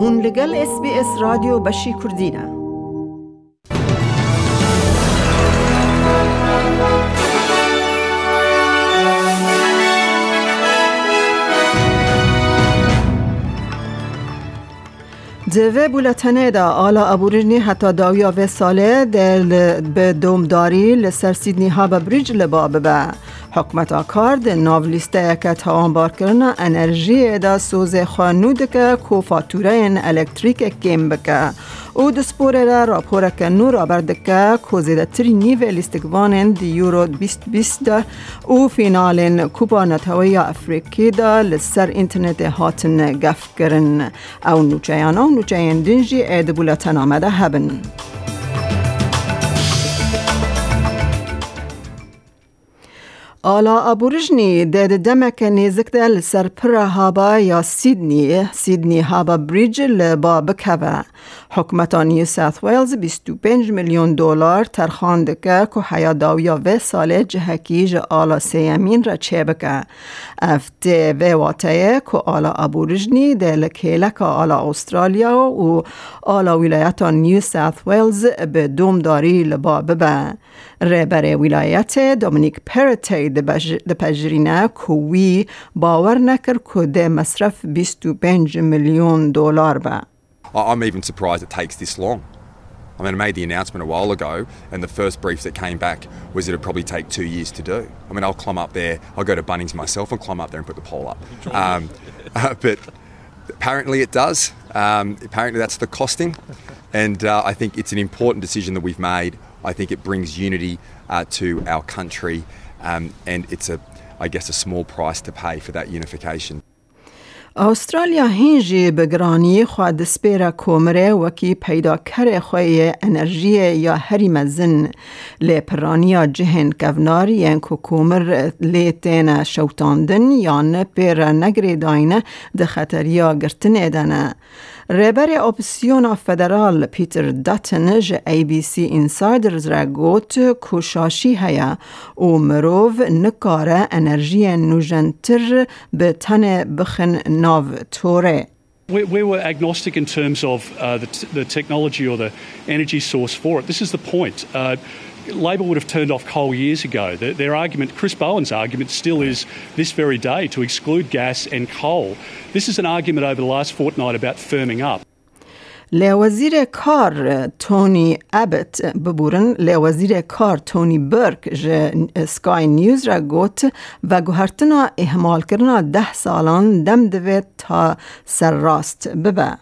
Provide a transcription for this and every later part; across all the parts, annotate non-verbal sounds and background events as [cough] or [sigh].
هون لگل اس بی اس رادیو بشی کردینه دوه بولتنه دا آلا ابورجنی حتی داویا و ساله دل به دومداری لسر سیدنی ها بریج لبا ببه. حکمت آکارد ناو لیسته که تا بار کرنا انرژی دا سوز کو فاتوره این الکتریک بکه. او دسپوره را راپوره که نور آبرده که کو زیده تری نیو لیستگوان دی یورو 2020 دا او فینال کوپا نتوی افریقی دا لسر اینترنت هاتن گف آلا ابورجنی دد دمک نیزک دل سر پر هابا یا سیدنی سیدنی هابا بریج لبا بکوه. حکمت نیو ساث ویلز 25 میلیون دلار ترخان دکه که حیا داویا و سال جهکی ج آلا سیمین را چه بکه افته و واته که آلا ابورجنی دل کیلک آلا استرالیا و آلا ولایت نیو ساث ویلز به دومداری لبا ببه. رهبر ولایت دومینیک پرتی ده پجرینه کوی باور نکر که ده مصرف 25 میلیون دلار به I'm even surprised it takes this long. I mean, I made the announcement a while ago, and the first brief that came back was it'd probably take two years to do. I mean, I'll climb up there, I'll go to Bunnings myself and climb up there and put the pole up. Um, [laughs] uh, but apparently it does. Um, apparently that's the costing, and uh, I think it's an important decision that we've made. I think it brings unity uh, to our country, Um, and it's a, I guess, a small price to pay for that unification. استرالیا هنجی بگرانی خوا دسپیرا کومره وکی پیدا کر خوی انرژی یا هری مزن لی پرانیا جهن کوناری ین کو کومر لی تینا شوتاندن یا نه پیر رهبر اپسیون فدرال پیتر داتن ج ای بی سی انسایدرز را گوت کوشاشی هیا او مروف نکاره انرژی نوجنتر به تن بخن ناو توره We, we were agnostic in terms of uh, the, t- the technology or the energy source for it. This is the point. Uh, Labor would have turned off coal years ago. Their, their, argument, Chris Bowen's argument, still is this very day to exclude gas and coal. This is an argument over the last fortnight about firming up. لوزیر کار تونی ابت ببورن لوزیر کار تونی برک ج سکای نیوز را گوت و گوهرتنا احمال کرنا ده سالان دم دوید تا سر راست ببه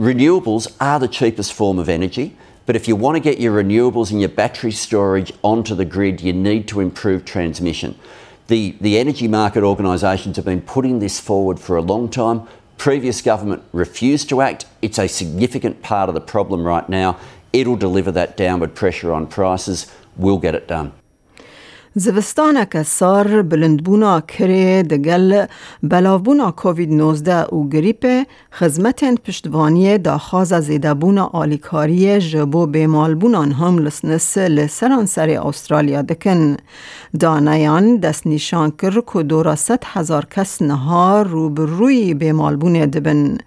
Renewables are the cheapest form of energy. But if you want to get your renewables and your battery storage onto the grid, you need to improve transmission. The, the energy market organisations have been putting this forward for a long time. Previous government refused to act. It's a significant part of the problem right now. It'll deliver that downward pressure on prices. We'll get it done. زوستانه که سار بلندبونا کره دگل بلاوبونا کووید 19 و گریپ خزمتن پشتوانی دا خاز زیدبونا آلیکاری جبو بیمالبونان هم لسنس لسران سر استرالیا دکن. دانیان دست نشان کر که دورا ست هزار کس نها رو بروی بیمالبون دبن.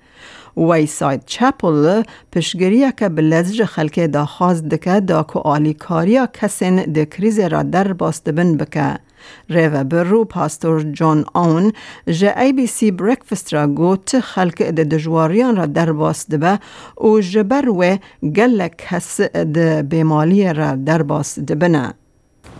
ویساید چپل پشگریه که بلزج خلک دا خواست دکه دا که آلیکاریا کسین ده کریز را در باست بن بکه. ریو برو پاستور جان آون جه ای بی سی بریکفست را گوت خلک ده دجواریان را در باست به و جبر و گل کس ده بیمالی را در باست بنه.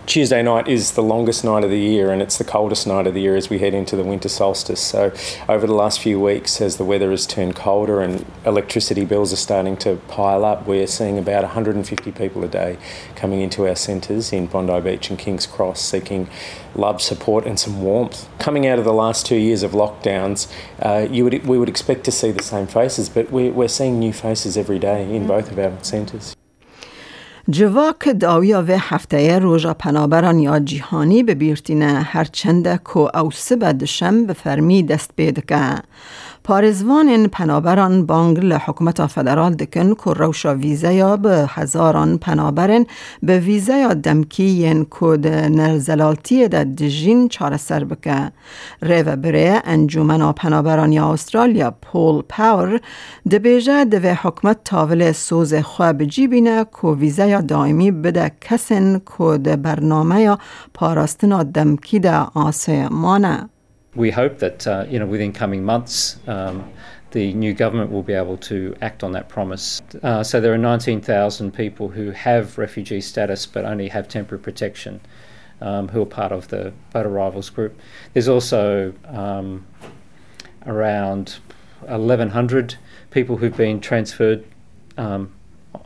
Tuesday night is the longest night of the year and it's the coldest night of the year as we head into the winter solstice. So, over the last few weeks, as the weather has turned colder and electricity bills are starting to pile up, we're seeing about 150 people a day coming into our centres in Bondi Beach and King's Cross seeking love, support, and some warmth. Coming out of the last two years of lockdowns, uh, you would, we would expect to see the same faces, but we're, we're seeing new faces every day in both of our centres. جواک داویا و هفته روژا پنابران یا جیهانی به بیرتینه هرچنده کو او سبه دشم به فرمی دست بیدکه. پارزوان پنابران بانگ لحکومت فدرال دکن که روشا ویزه یا به هزاران پنابرن به ویزه یا دمکی ین کود نرزلالتی دا دجین چار سر بکه. ریو بره انجومن پنابران یا استرالیا پول پاور دبیجه دوی حکمت تاول سوز خواه بجی بینه که ویزه یا دائمی بده کسن کود برنامه یا پاراستنا دمکی دا آسمانه. We hope that uh, you know within coming months um, the new government will be able to act on that promise. Uh, so there are 19,000 people who have refugee status but only have temporary protection, um, who are part of the boat arrivals group. There's also um, around 1,100 people who've been transferred um,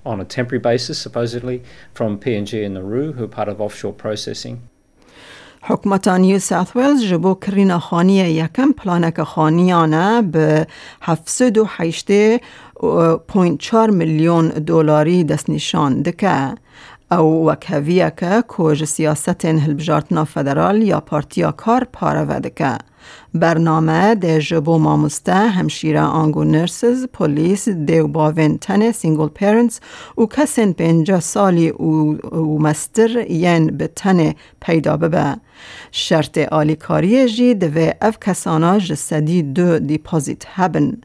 on a temporary basis, supposedly, from PNG and Nauru, who are part of offshore processing. حکومت نیو ساوت ویلز جبو کرین خانی یکم پلانک خانیانه به 708.4 میلیون دلاری دست نشان دکه او وکهویه که کج سیاست هلبجارتنا فدرال یا پارتیا کار پاره دکه. برنامه ده جبو ماموسته همشیره آنگو نرسز پولیس دیو باوین تنه سینگل پیرنتس و کسین پینجا سالی و, مستر ین به تنه پیدا ببه شرط آلیکاری جی دوی اف کسانا جسدی دو دیپازیت هبن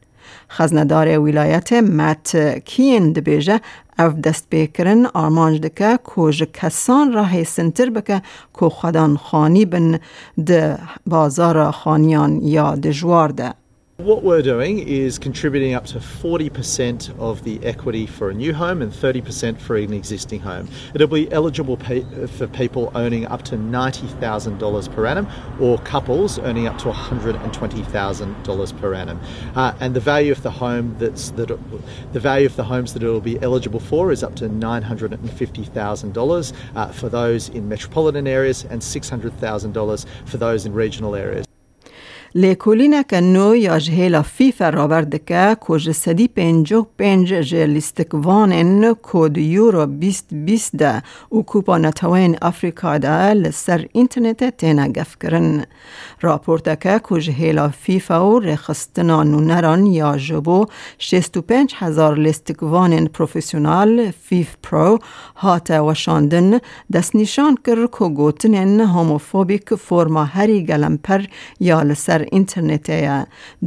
خزندار ولایت مت کین دبیجه او دست بکرن آرمانج دکه کوژ کسان راه سنتر بکه کو خدان خانی بن ده بازار خانیان یا دجوار ده. What we're doing is contributing up to 40% of the equity for a new home and 30% for an existing home. It'll be eligible for people owning up to $90,000 per annum or couples earning up to $120,000 per annum. Uh, and the value of the home that's that the value of the homes that it'll be eligible for is up to $950,000 uh, for those in metropolitan areas and $600,000 for those in regional areas. لیکولینه که نو یا جهیلا فیفا رابرد که کج سدی پنجو پنج جلیستکوانن کود یورو بیست بیست ده و کوپا نتوین افریکا ده لسر اینترنت تینا گف کرن. راپورت که کج هیلا فیفا و رخستنا نونران یا جبو شست و پنج هزار لیستکوانن پروفیسیونال فیف پرو هات وشاندن دست نشان کر که گوتنن هوموفوبیک فرما هری گلمپر یا لسر اینترنت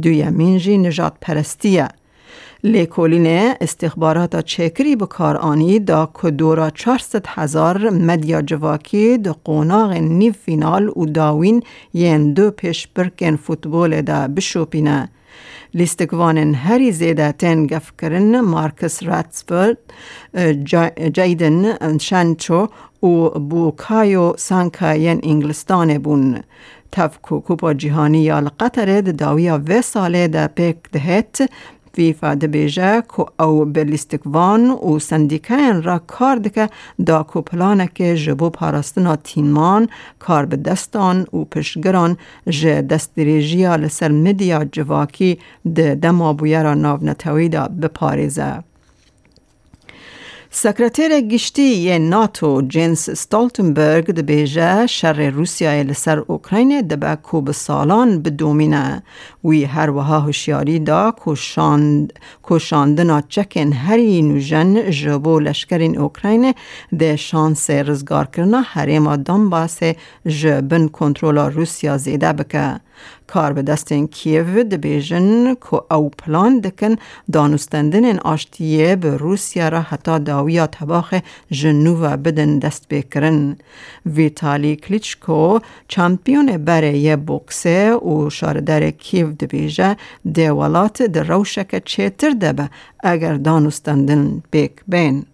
دویمین جی نجات پرستیه لیکولین استخبارات چکری به کار آنی دا کدورا 400 هزار مدیا جواکی دا قوناغ نیو فینال و داوین ین دو پیش برکن فوتبول دا بشوپینه. لیستگوان هری زیده تن گف کرن مارکس راتسفورد جایدن شنچو و بوکایو سانکا ین انگلستان بون. تفکو کوپا جیهانی یا القطر داویا و ساله دا پیک دهت فیفا دبیجه کو او بلیستکوان و سندیکین را کار دکه دا کو که جبو پاراستنا تیمان کار به دستان و پشگران جه دستریجیا لسر مدیا جواکی ده دما بویرا ناو نتوی دا بپاریزه. سکرتیر گشتی ی ناتو جنس ستالتنبرگ شر روسیای لسر اوکراین ده به کوب سالان بدومینه وی هر وها هوشیاری دا کوشاندنا چکن هری نوژن جبو لشکرین اوکراین ده شانس رزگار کرنا هریما دانباس جبن کنترولا روسیا زیده بکه. کار به دستین کیو دبیجن که او پلان دکن دانستندن آشتیه به روسیا را حتی داویا تباخ جنوب بدن دست بکرن. ویتالی کلیچکو چمپیون برای بوکسه و شاردر کیو دبیجه دیوالات در روشک چیتر دبه اگر دانستندن بیک بین.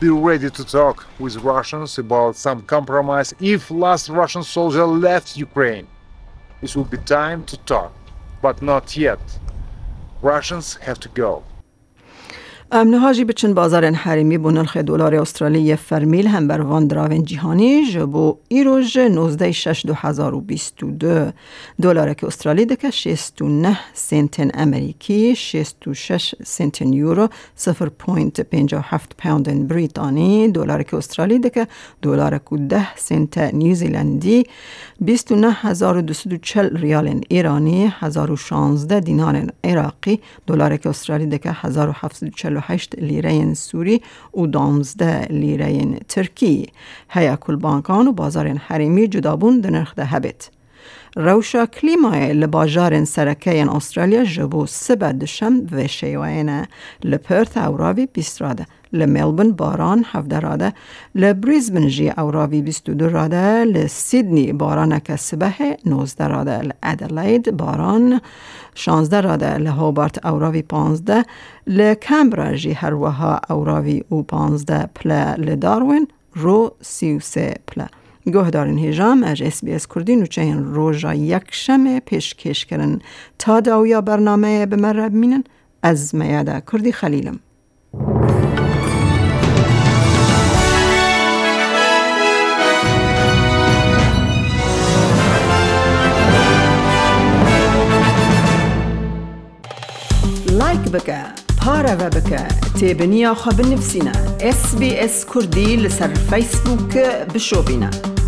be ready to talk with Russians about some compromise if last Russian soldier left Ukraine. It will be time to talk, but not yet. Russians have to go. امنهاجی بچن بازار حریمی بو نرخ دلار استرالی فرمیل هم بر وان دراون جهانی جبو ایروژ 19 6 2022 دلار که استرالی دکه 69 سنت امریکی 66 سنت یورو 0.57 پوند بریتانی. دلار که استرالی دکه دلار که 10 سنت نیوزیلندی 29240 ریال ایرانی 1016 دینار عراقی دلار که استرالی دکه 1740 28 لیره سوری و 12 لیره ترکی. هیا کل بانکان و بازار حریمی جدابون دنرخ ده هبت. روشا کلیمای لباجار سرکه استرالیا جبو سبه دشم و شیوینه لپرت اوراوی بیست راده. لملبن باران هفده راده لبریزبن جی اوراوی بیست دو راده لسیدنی باران که سبه نوزده راده لادلید باران شانزده راده لهوبارت اوراوی پانزده لکمبرا جی هر وها اوراوی او پانزده پله لداروین رو سی و سه پله گهدارین هیجام از اس بی اس کردی نوچه این روژا یک شمه پیشکش کرن تا داویا برنامه بمرب مینن از میاده کردی خلیلم لایک بکه پارە بە بکە تێبنییا خە بنفسینە SسBS کوردی لەسەر فیسبووکە بشۆبینە.